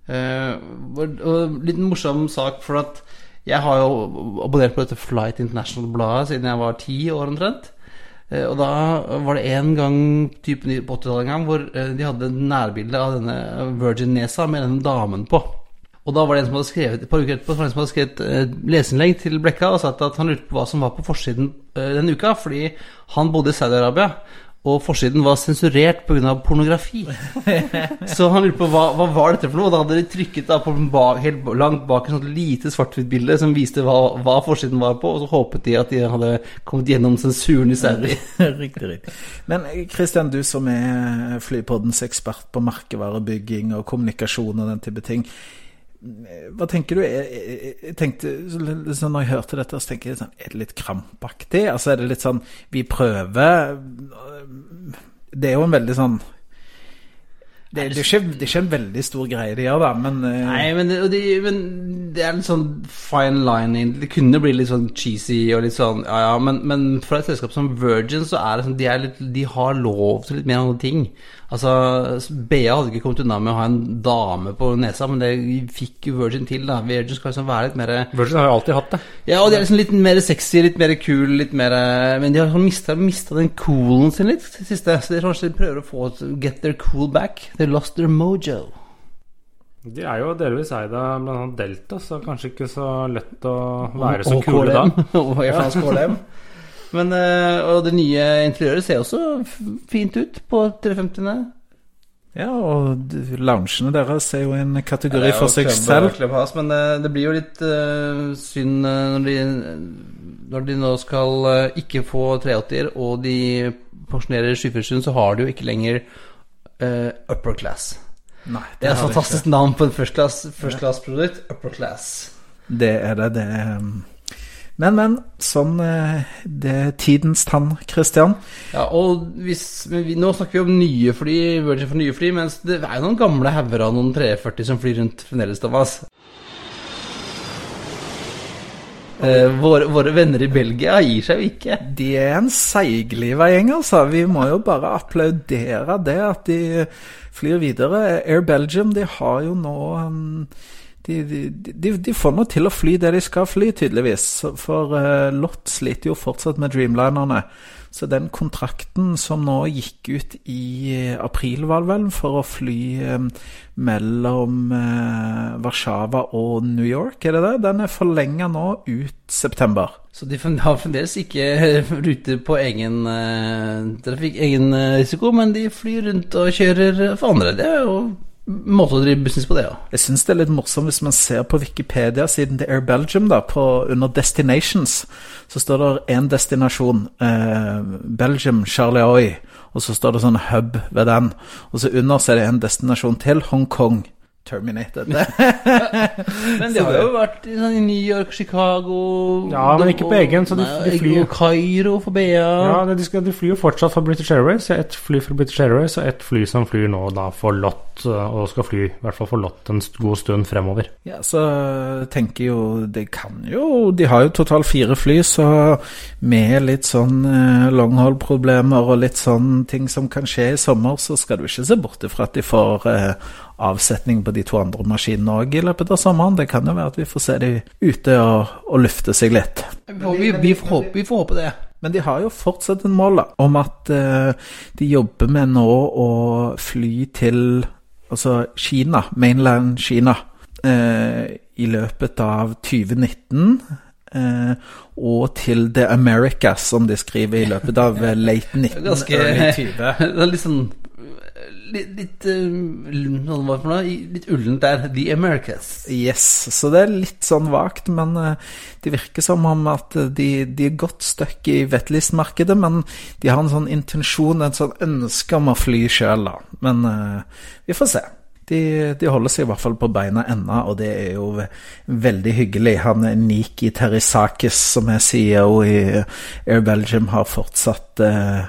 Uh, og, og litt morsom sak, for at jeg har jo abonnert på dette Flight International-bladet siden jeg var ti år omtrent. Eh, og da var det en gang typen på 80-tallet en gang hvor eh, de hadde nærbilde av denne Virgin Nesa med denne damen på. Og da var det en som hadde skrevet et par uker etterpå, en som hadde skrevet eh, leserinnlegg til Blekka og sagt at han lurte på hva som var på forsiden denne uka, fordi han bodde i Saudi-Arabia. Og forsiden var sensurert pga. pornografi. [LAUGHS] så han lurte på hva, hva var dette for noe. Da hadde de trykket da på bak, helt langt bak et sånt lite svart-hvitt-bilde som viste hva, hva forsiden var på, og så håpet de at de hadde kommet gjennom sensuren i Sverige. [LAUGHS] riktig, riktig. Men Kristian, du som er Flypoddens ekspert på merkevarebygging og kommunikasjon og den type ting. Hva tenker du? Jeg, jeg, tenkte, Når jeg hørte dette, så tenker jeg sånn Er det litt krampaktig? Altså Er det litt sånn Vi prøver Det er jo en veldig sånn det, det, er ikke, det er ikke en veldig stor greie de gjør, da, men eh, Nei, men det, de, men det er litt sånn fine lining. Det kunne bli litt sånn cheesy og litt sånn Ja, ja, men, men for et selskap som Virgin, så er det sånn De, er litt, de har lov til litt mer andre ting. Altså, BA hadde ikke kommet unna med å ha en dame på nesa, men det fikk jo Virgin til, da. Virgin skal liksom være litt mer Virgin har jo alltid hatt det. Ja, og de er liksom litt mer sexy, litt mer kul, litt mer Men de har liksom mista, mista den coolen sin litt siste. Så de kanskje prøver å få Get their cool back. They lost their mojo. De er jo delvis eid av bl.a. Delta, så kanskje ikke så lett å være så kule da. [LAUGHS] Og France KLM. Men, eh, og det nye interiøret ser også fint ut på 350-ene. Ja, og loungene deres er jo en kategori for seg selv. Men det, det blir jo litt uh, synd eh, når de, når de nå skal uh, ikke få 380-er, og de pensjonerer 747, så har de jo ikke lenger uh, upper class. Nei, Det er et fantastisk navn på en first class, first class. Upper class. Det er det. det er, um, Men, men. Sånn eh, Det er tidens tann, Christian. Ja, og hvis, men vi, Nå snakker vi om nye fly, Virgin for nye fly, mens det er noen gamle hauger av noen 340 som flyr rundt fremdeles, Thomas. Eh, våre, våre venner i Belgia gir seg jo ikke. De er en seigliva gjeng, altså. Vi må jo bare applaudere det at de flyr videre. Air Belgium de har jo nå um, de, de, de, får nå til å fly det de skal fly, tydeligvis. For uh, Lott sliter jo fortsatt med Dreamlinerne. Så den kontrakten som nå gikk ut i eh, april, var vel, for å fly um, mellom uh, Warszawa og New York, er det det? Den er forlenga nå ut september. Så de har fremdeles ikke ruter på egen uh, trafikk, egen risiko, men de flyr rundt og kjører for andre. Det er jo måte å drive business på, det, ja. Jeg syns det er litt morsomt hvis man ser på Wikipedia-siden til Air Belgium, da, på, under Destinations, så står det én destinasjon, eh, Belgium, Charleroi, og så står det sånn hub ved den, og så under så er det en destinasjon til, Hongkong. Terminated. [LAUGHS] Men de har jo vært i, sånn, i New York, Chicago Ja, men ikke på egen, så de- de flyr- Og Kairo for BA. Ja, de, skal, de flyr jo fortsatt for British Airways. Ett fly for British Airways og ett fly som flyr nå da for Lott, og skal fly i hvert fall for Lott en god stund fremover. Ja, så tenker jo De kan jo De har jo totalt fire fly, så med litt sånn eh, longhold-problemer og litt sånn ting som kan skje i sommer, så skal du ikke se bort ifra at de får eh, avsetning på de to andre maskinene òg i løpet av sommeren. Det kan jo være at vi får se de ute og, og lufte seg litt. Vi, vi, får håpe, vi får håpe det. Men de har jo fortsatt en mål om at eh, de jobber med nå å fly til altså Kina, mainland Kina, eh, i løpet av 2019. eh, og til The Americas, som de skriver i løpet av eh, late 19, Ganske early 20. [LAUGHS] Det er litt sånn litt, litt uh, for noe? Litt ullent der. The Americas. Yes, så det er litt sånn vagt, men uh, det virker som om at de, de er godt stuck i wetleast-markedet, men de har en sånn intensjon, en sånn ønske om å fly sjøl, da. Men uh, vi får se. De, de, holder seg i hvert fall på beina ennå, og det er jo veldig hyggelig. Han Niki Terisakis, som er CEO i Air Belgium, har fortsatt eh,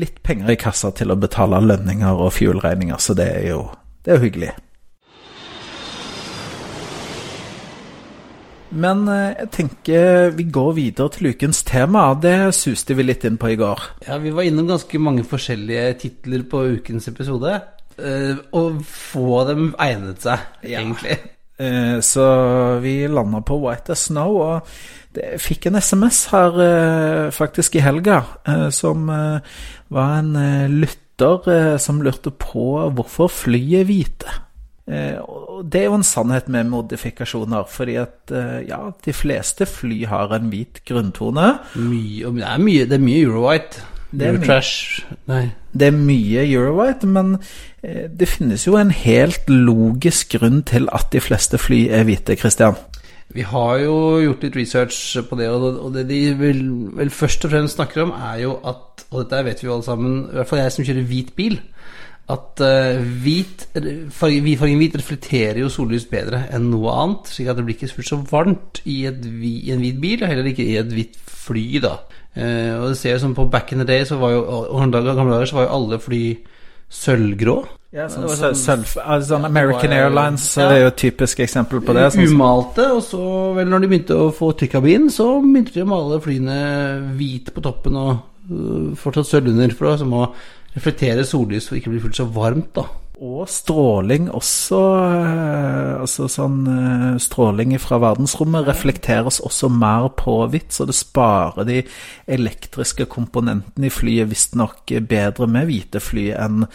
litt penger i kassa til å betale lønninger og fuelregninger, så det er jo det er hyggelig. Men eh, jeg tenker vi går videre til ukens tema. Det suste vi litt inn på i går. Ja, vi var innom ganske mange forskjellige titler på ukens episode. Uh, og få dem egnet seg, egentlig. Så vi landa på White as Snow, og det, fikk en SMS her uh, faktisk i helga, som var en lytter som lurte på hvorfor flyet er hvite. og det er jo en sannhet med modifikasjoner, fordi at ja, de fleste fly har en hvit grunntone. Mye, det, er mye, det er mye Eurowhite. Det er, mye, det er mye Eurowhite, men eh, det finnes jo en helt logisk grunn til at de fleste fly er hvite, Christian. Vi har jo gjort litt research på det, og det de vel, vel først og fremst snakker om, er jo at Og dette vet vi jo alle sammen, i hvert fall jeg som kjører hvit bil, at uh, hvit, fargen, hvit reflekterer jo sollys bedre enn noe annet, slik at det blir ikke fullt så varmt i, et, i en hvit bil, og heller ikke i et hvitt fly, da. Uh, og det ser jo som på back in the day, så var jo, gamle dager så var jo alle fly sølvgrå. Ja, sånn, sånn, altså, American var, Airlines ja. er jo et typisk eksempel på det. Sånn, Umalte, og så vel når de begynte å få trykkabin, så begynte de å male flyene hvit på toppen og uh, fortsatt sølv under, for å, å reflektere sollys for ikke å bli fullt så varmt, da. Og stråling også. Altså sånn eh, Stråling fra verdensrommet reflekteres også mer på hvitt, så det sparer de elektriske komponentene i flyet visstnok bedre med hvite fly enn,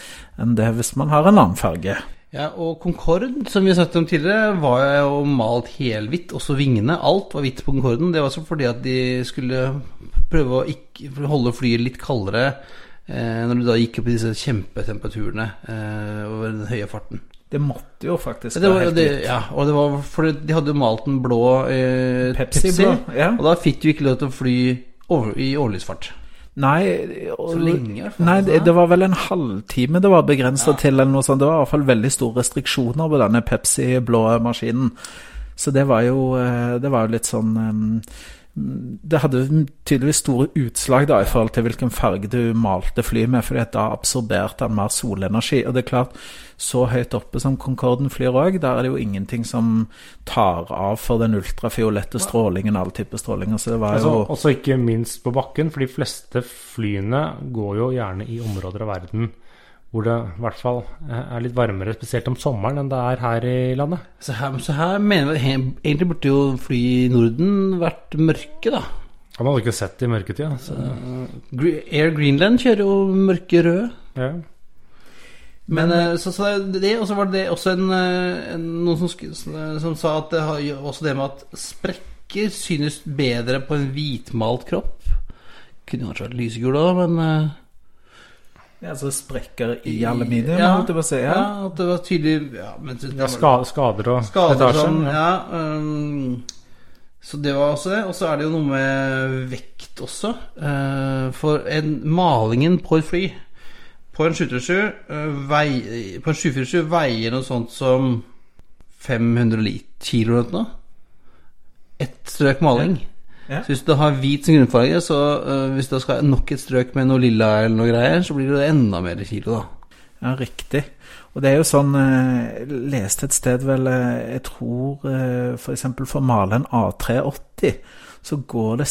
det hvis man har en annen farge. Ja, og Concorde, som vi sagt om tidligere, var jo malt helhvitt, også vingene. Alt var hvitt på Concorden. Det var også fordi at de skulle prøve å ikke, holde flyet litt kaldere Eh, når du da gikk opp i disse kjempetemperaturene eh, over den høye farten. Det måtte jo faktisk være helt likt. Ja, og det var for de hadde jo malt den blå eh, Pepsi, Pepsi blå, ja. og da fikk du ikke lov til å fly over, i overlysfart. Nei, og, lenge. Nei, det, det, var vel en halvtime det var begrensa ja. til, eller noe sånt. Det var i hvert fall veldig store restriksjoner på denne Pepsi-blå maskinen. Så det var jo, eh, det var jo litt sånn um, det hadde tydeligvis store utslag da i forhold til hvilken farge du malte flyet med, fordi da absorberte han mer solenergi. Og det er klart, så høyt oppe som Concorden flyr òg, der er det jo ingenting som tar av for den ultrafiolette strålingen, all type strålinger. Så det var altså, jo Også ikke minst på bakken, for de fleste flyene går jo gjerne i områder av verden hvor det i hvert fall er litt varmere, spesielt om sommeren, enn det er her i landet. Så her, så her mener vi Egentlig burde jo fly i Norden vært mørke, da. Man hadde ikke sett det i mørketida. Uh, Air Greenland kjører jo mørke røde. Ja. Men, Men eh, så, så det, og så var det også en, eh, en, noen som, som, sa at det har også det med at sprekker synes bedre på en hvitmalt kropp. Kunne kanskje vært lysegul òg, men ja, altså sprekker i aluminium, ja, holdt jeg på å si. Ja. ja, at det var tydelig Ja, men, ja skader, skader og skader Sånn, ja. Um, så det var også det. Og så er det jo noe med vekt også. Uh, for en, malingen på et fly på en 747 uh, vei, På en 747 veier noe sånt som 500 kilo eller noe. Ett strøk maling. Ja. Så hvis du har hvit som grunnfarge, så uh, hvis du skal nok et strøk med noe lilla eller noe greier, så blir det enda mer kilo, da. Ja, riktig. Og det er jo sånn Jeg uh, leste et sted vel uh, Jeg tror uh, f.eks. For, for å male en A380 så går det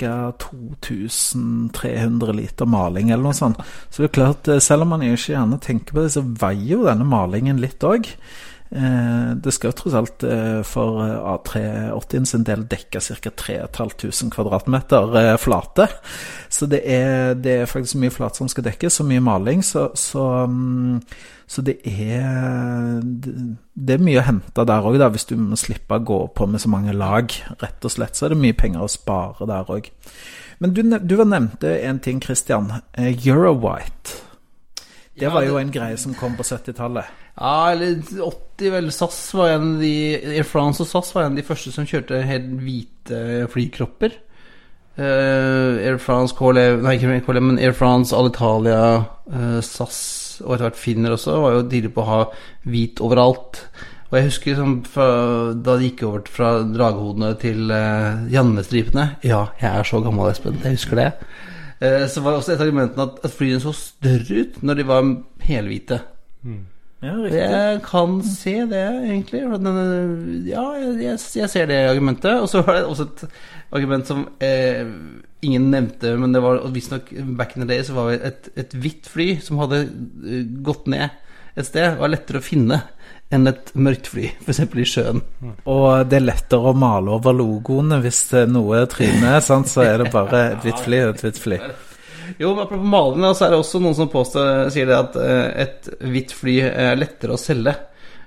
ca. 2300 liter maling eller noe sånt. Så det er klart, selv om man ikke gjerne tenker på det, så veier jo denne malingen litt òg. Eh, det skal jo tross alt eh, for eh, A380 sin del dekke ca. 3500 kvadratmeter flate. Så det er, det er, faktisk mye flate som skal dekkes, så mye maling. Så, så, mm, så det er Det er mye å hente der òg, hvis du må slippe å gå på med så mange lag. Rett og slett så er det mye penger å spare der òg. Men du, du nevnte en ting, Christian. Eurowhite. Det var jo en greie som kom på 70-tallet. Ja, eller 80 vel. SAS var en av de Air France og SAS var en av de første som kjørte helt hvite flykropper. Uh, Air France, KLM Nei, ikke KLM, men Air France, Alitalia, uh, SAS og etter hvert Finner også var jo tidlig på å ha hvit overalt. Og jeg husker liksom fra, da det gikk over fra draghodene til uh, Janne-stripene Ja, jeg er så gammel, Espen. Jeg husker det. Uh, så var også et av argumentene at, at flyene så større ut når de var helhvite. Ja. Jeg kan se det, egentlig. Ja, jeg, jeg, ser det argumentet. Og så var det også et argument som eh, ingen nevnte, men det var visstnok back in the day så var det et, et hvitt fly som hadde eh, gått ned et sted, var lettere å finne enn et mørkt fly, f.eks. i sjøen. Og det er lettere å male over logoene hvis er noe tryner, sant? så er det bare et hvitt fly og et hvitt fly. Jo, men apropos maling, så er det også noen som påstår, sier det at eh, et hvitt fly er lettere å selge.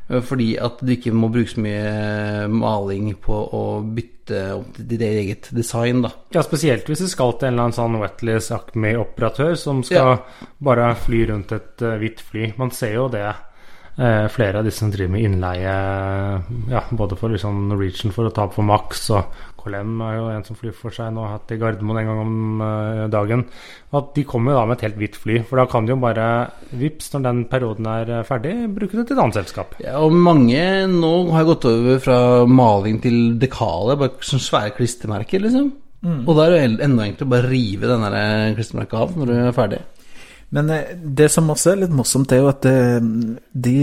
eh, Fordi at du ikke må bruke så mye maling på å bytte opp ditt eget design, da. Ja, spesielt hvis du skal til en eller annen sånn Wetless Acme-operatør som skal bare fly rundt et eh, hvitt fly. Man ser jo det. eh, flere av disse som driver med innleie, ja, både for liksom Norwegian for å ta opp for Max, og KLM er jo en som flyr for seg nå, har hatt i Gardermoen en gang om eh, dagen. At de kommer jo da med et helt hvitt fly, for da kan de jo bare, vips, når den perioden er eh, ferdig, bruke det til et annet selskap. Ja, og mange nå har gått over fra maling til dekale, bare sånne svære klistremerker, liksom. Og da er det enda enklere å bare rive den der klistremerket av når du er ferdig. Men eh, det som også er litt morsomt, er jo at eh, de,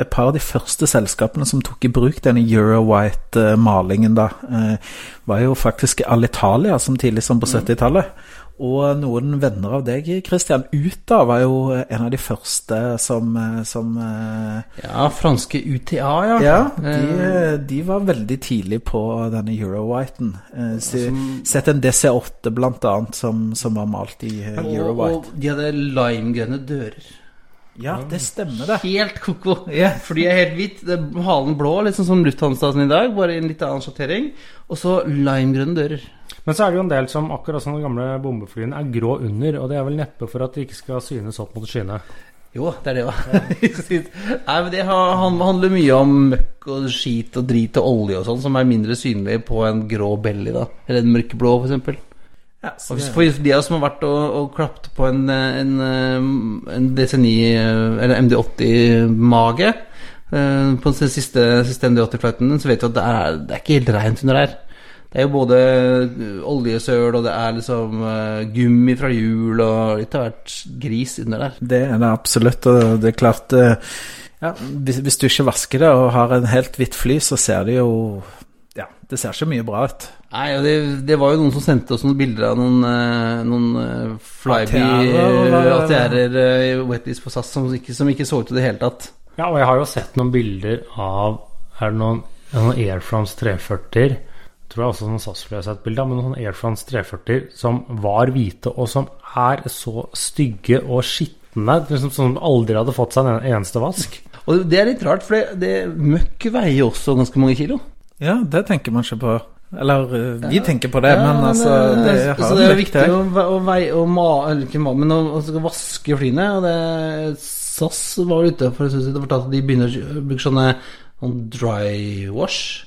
et par av de første selskapene som tok i bruk denne Euro-White-malingen, da, eh, var jo faktisk Alitalia, som tidlig som på 70-tallet. Og noen venner av deg, Christian, Uta var jo en av de første som, eh, som eh, Ja, franske UTA, ja. Ja, de, Eh, de var veldig tidlig på denne Euro-Whiten. Eh, så- Sett en DC8 blant annet som, som var malt i Eurowhite. og, de hadde limegrønne dører. Ja, det stemmer det. Helt koko. Yeah. Ja. [LAUGHS] For de er helt hvit. Halen blå, litt sånn som Lufthansa-en i dag, bare i en litt annen sjattering. Og så limegrønne dører. Men så er det jo en del som, akkurat som de gamle bombeflyene, er grå under, og det er vel neppe for at de ikke skal synes opp mot skyene. Jo, det er det òg. [LAUGHS] Nei, men det handler mye om møkk og skit og drit og olje og sånn, som er mindre synlig på en grå belly, da. Eller en mørkeblå, for eksempel. Ja, Og hvis For de av oss som har vært og, og klapt på en, en, en DC9 eh, eller MD80-mage eh, på den siste, siste MD80-flighten, så vet du at det er, det er ikke helt rent under der. Det er jo både eh, oljesøl, og det er liksom eh, gummi fra hjul, og litt av hvert gris under der. Det er det absolutt, og det er klart eh, ja, hvis, hvis du ikke vasker det og har en helt hvitt fly, så ser det jo Ja, det ser ikke mye bra ut. Nei, og det, det var jo noen som sendte oss noen bilder av noen, noen flyby ATR-er, var det? ATR-er eh, i wetlist på SAS som ikke, som ikke så ut i det hele tatt. Ja, og jeg har jo sett noen bilder av Er det noen, noen Air France 340-er? Tror jeg også noen SAS-fly har sett bilde av, men noen Air France 340 som var hvite, og som er så stygge og skitne, liksom som aldri hadde fått seg en eneste vask. Og det er litt rart, for det, det møkk veier også ganske mange kilo. Ja, det tenker man ikke på. Eller eh, vi tenker på det, Ja, men altså det, det så har det er viktig å, å veie og ma, ikke ma, men å, å vaske flyene. Og det, SAS var ute for å si det fortalte at de begynner å bruke sånne sånn dry wash.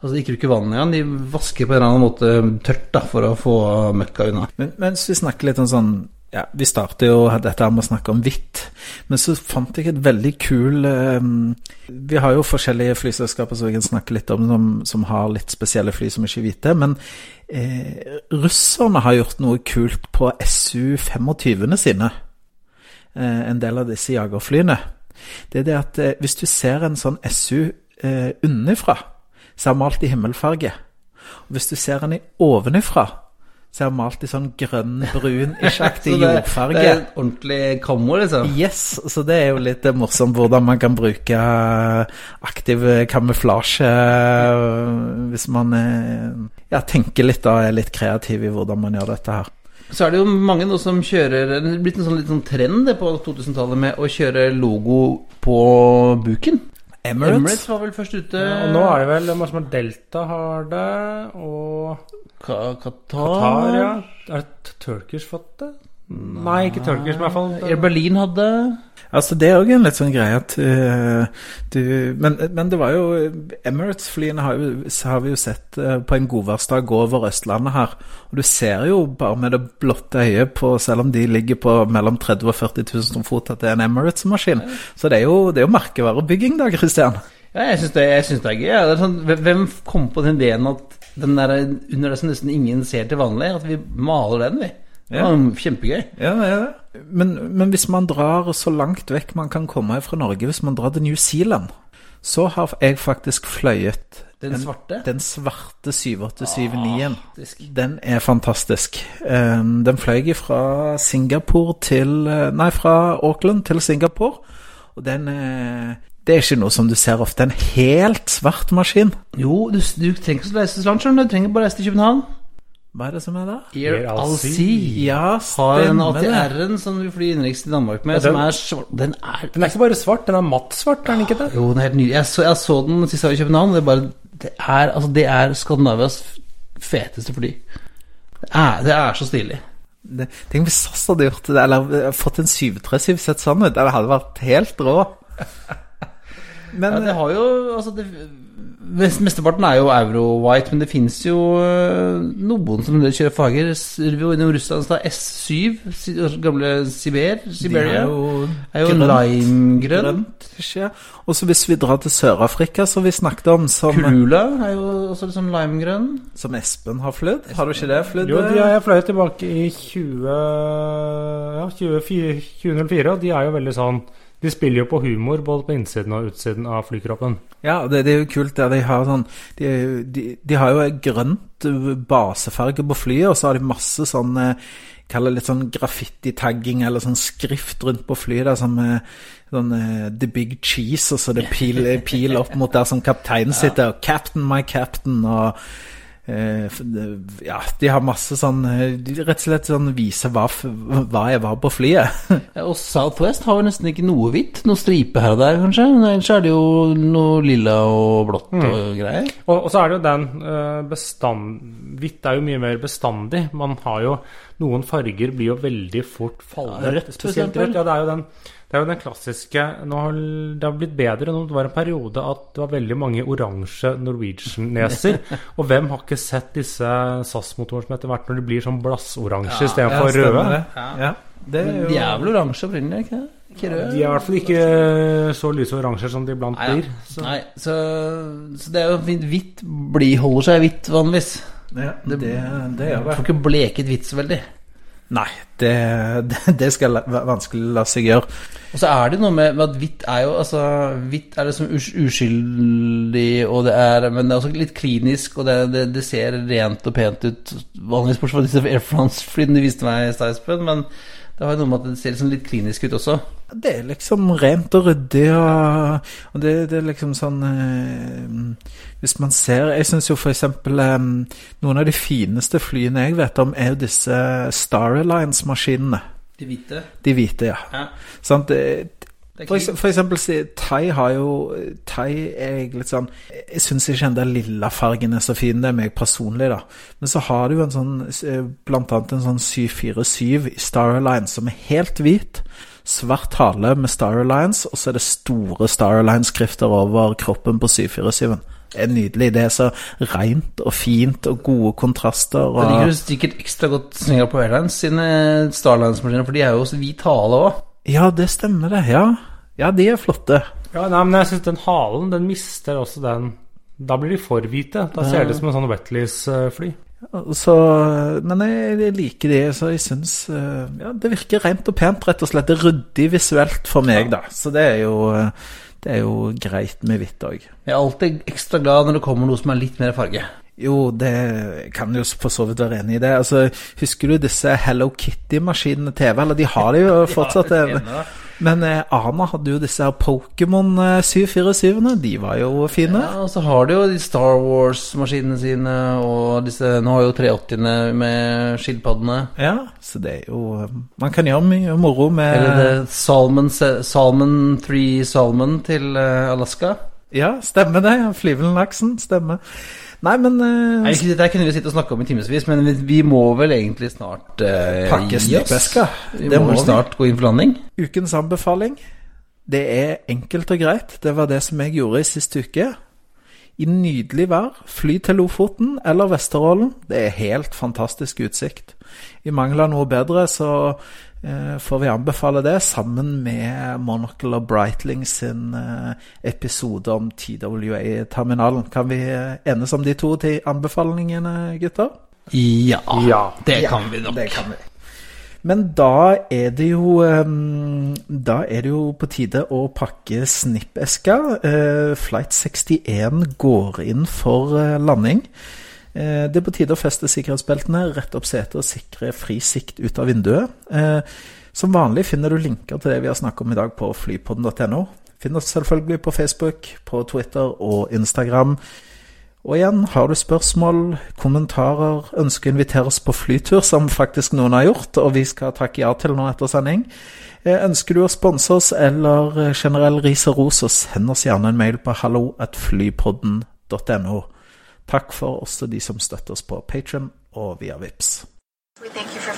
Altså de krukker bruker vann igjen, de vasker på en eller annen måte tørt da, for å få møkka unna. Men mens vi snakker litt om sånn ja, Vi startet jo dette her med å snakke om hvitt, men så fant jeg et veldig kul um, Vi har jo forskjellige flyselskaper som vi kan snakke litt om, som, som har litt spesielle fly som ikke er hvite. Men eh, russerne har gjort noe kult på SU-25-ene sine. Eh, en del av disse jagerflyene. Det er det at eh, hvis du ser en sånn SU eh, unnifra, så er han malt i himmelfarge. Og hvis du ser den i ovenifra, så er han malt i sånn grønn, brun, [LAUGHS] ikke-aktig jordfarge. det er ordentlig kammo, liksom. Yes, så det er jo litt morsomt hvordan man kan bruke eh, aktiv kamuflasje eh, hvis man eh, ja, tenker litt da, er litt kreativ i hvordan man gjør dette her. Så er det jo mange nå som kjører Det er blitt en sånn, litt sånn trend på 2000-tallet med å kjøre logo på buken. Emirates. Emirates var vel først ute. Ja, og nå er det vel masse med Delta har det, og Qatar. Qatar, ja. Er det Turkish fått det? Nei, ikke Turkish, i hvert fall. Air Berlin hadde Altså, det er òg en litt sånn greie at uh, du men, men det var jo Emirates-flyene har, har vi jo sett uh, på en godværsdag gå over Østlandet her. Og du ser jo bare med det blotte øyet på, selv om de ligger på mellom 30 000 og 40 000 fot, at det er en Emirates-maskin. Så det er jo, det er jo merkevarebygging da, Christian. Ja, jeg syns det, det er gøy. ja. Det er sånn, hvem kom på den ideen at den der under det som nesten ingen ser til vanlig, at vi maler den, vi? Var kjempegøy. Ja, er. Men, men hvis man drar så langt vekk man kan komme fra Norge, hvis man drar til New Zealand, så har jeg faktisk fløyet Den en- svarte? Den svarte 7879-en. Faktisk. Den er fantastisk. Eh, Den fløy fra Singapore til eh, Nei, fra Auckland til Singapore. Og den eh, Det er ikke noe som du ser ofte. En helt svart maskin. Jo, du, du trenger ikke å reise til du. Du trenger bare å reise til København. Hva er det som er da? Air Alsi Ja, har en stemmer det. ATR-en som vi flyr innenriks til Danmark med, Ja, den- som er svart Den er Den er ikke bare svart, den er matt svart, er den ikke det? Jo, den er helt nydelig. Jeg så, jeg så den sist jeg var i København. Det er bare Det er, altså, det er Skandinavias feteste fly. Det er, det er så stilig. Det, tenk hvis SAS hadde gjort det, eller eh, fått en 737 sett sånn ut. Det hadde vært helt rå. Men Ja, det har jo Altså, det, mesteparten er jo euro-white, men det fins jo øh, noen som kjører farger. S- Innom Russland så er S7, gamle Siber, Siberia, de er jo limegrønt. jo limegrønn. Og så hvis vi drar til Sør-Afrika, som vi snakket om, som, Kulula er jo også litt sånn limegrønn. som Espen har flydd. Har du ikke det flydd? Jo, de har jeg fløy tilbake i 20, ja, 20, 2004, og de er jo veldig sånn De spiller jo på humor både på innsiden og utsiden av flykroppen. Ja, det, det er jo kult der de har sånn De, de, de har jo grønt uh, basefarge på flyet, og så har de masse sånn eh, Kall det litt sånn graffiti-tagging eller sånn skrift rundt på flyet der som eh, sånn eh, The Big Cheese, og så det pil, pil opp mot der som kapteinen sitter, og 'Captain, my captain', og eh, Ja, de har masse sånn eh, de Rett og slett sånn vise hva, hva jeg var på flyet. [LAUGHS] Ja, og Southwest har jo nesten ikke noe hvitt. Noe stripe her og der, kanskje. Men ellers er det jo noe lilla og blått og greier. Og, og så er det jo den eh, bestand Hvitt er jo mye mer bestandig. Man har jo Noen farger blir jo veldig fort fallende. Ja, rødt, spesielt rødt. Ja, det er jo den det er jo den klassiske nå har, Det har blitt bedre nå. Det var en periode at det var veldig mange oransje Norwegian-neser. [LAUGHS] og hvem har ikke sett disse SAS-motorene som etter hvert når de blir sånn blassoransje istedenfor ja, røde? det. Ja, det er jo de er vel oransje opprinnelig, ikke det? Ikke røde? De er i hvert fall ikke så lyse oransje som de iblant ja. blir. Så. Nei, så, så det er jo fint. Hvitt bli, holder seg hvitt vanligvis. ja, det, det gjør Du det. får ikke bleket hvitt så veldig. Nei, det, det, skal vanskelig la seg gjøre. Og så er det noe med, med at hvitt er jo altså Hvitt er liksom uskyldig, og det er, men det er også litt klinisk, og det, det, det ser rent og pent ut. Vanligvis bortsett fra disse Air France-flyene du viste meg i stad, men det har jo noe med at det ser liksom litt klinisk ut også. Det er liksom rent og ryddig, og, og det, det er liksom sånn eh, Hvis man ser Jeg syns jo for eksempel eh, Noen av de fineste flyene jeg vet om, er jo disse Star Alliance-maskinene. De hvite. De hvite, ja. Ja. Sånn, For, for eksempel Thai har jo Thai er jeg litt sånn Jeg syns ikke den der lilla fargen er så fin, det er meg personlig, da. Men så har du jo en sånn eh, Blant annet en sånn 747 i Star Alliance som er helt hvit. Svart hale med Star Alliance, og så er det store Star Alliance-skrifter over kroppen på 747-en. Er nydelig. Det er så rent og fint og gode kontraster. Og... Det ligger du sikkert ekstra godt Singapore Airlines sine Starlines-maskiner, for de er jo også hvit hale òg. ja, det stemmer, det. Ja. ja, de er flotte. Ja, nei, men jeg syns den halen, den mister også den Da blir de for hvite. Da ser det ut som en sånn Wetleys-fly. Så, men jeg, jeg liker det, så jeg syns eh, ja, det virker rent og pent, rett og slett. Det er ryddig visuelt for meg, da. Så det er jo, eh, det er jo greit med hvitt òg. Jeg er alltid ekstra glad når det kommer noe som er litt mer farge. Jo, det kan jo for så vidt være enig i det. Altså, Husker du disse Hello Kitty-maskinene TV? Eller de har det jo [LAUGHS] fortsatt. eh, men eh, Ana hadde jo disse Pokémon eh, 747-ene. De var jo fine. Ja, og så har de jo de Star Wars-maskinene sine, og disse Nå har jo 380-ene med skilpaddene. Ja, så det er jo eh, Man kan gjøre mye moro med Eller det Salmon, Salmon 3 Salmon til eh, Alaska. Ja, stemmer det. Flyvelen Laksen, Stemmer. Nei, men uh, Nei, Dette kunne vi sitte og snakke om i timevis, men vi, vi, må vel egentlig snart uh, Pakke snippeska. Vi må, må vel snart gå inn for landing. Ukens anbefaling. Det er enkelt og greit. Det var det som jeg gjorde i siste uke. I nydelig vær, fly til Lofoten eller Vesterålen. Det er helt fantastisk utsikt. I mangel av noe bedre så får vi anbefale det, sammen med Monocle og Breitling sin eh, episode om TWA-terminalen. Kan vi ende enes om de to til anbefalingene, gutter? Ja, ja. det kan vi nok. Det kan vi. Men da er det jo Da er det jo på tide å pakke snippeska. Flight 61 går inn for landing. Uh, det er på tide å feste sikkerhetsbeltene, rette opp setet og sikre fri sikt ut av vinduet. som vanlig finner du linker til det vi har snakket om i dag på flypodden.no. Finn oss selvfølgelig på Facebook, på Twitter og Instagram. Og igjen, har du spørsmål, kommentarer, ønsker å invitere oss på flytur, som faktisk noen har gjort, og vi skal takke ja til nå etter sending. Eh, ønsker du å sponse oss eller eh, generell ris og ros, så send oss gjerne en mail på hallo.flypodden.no. Takk for også de som støtter oss på Patron og via VIPS. We thank you for.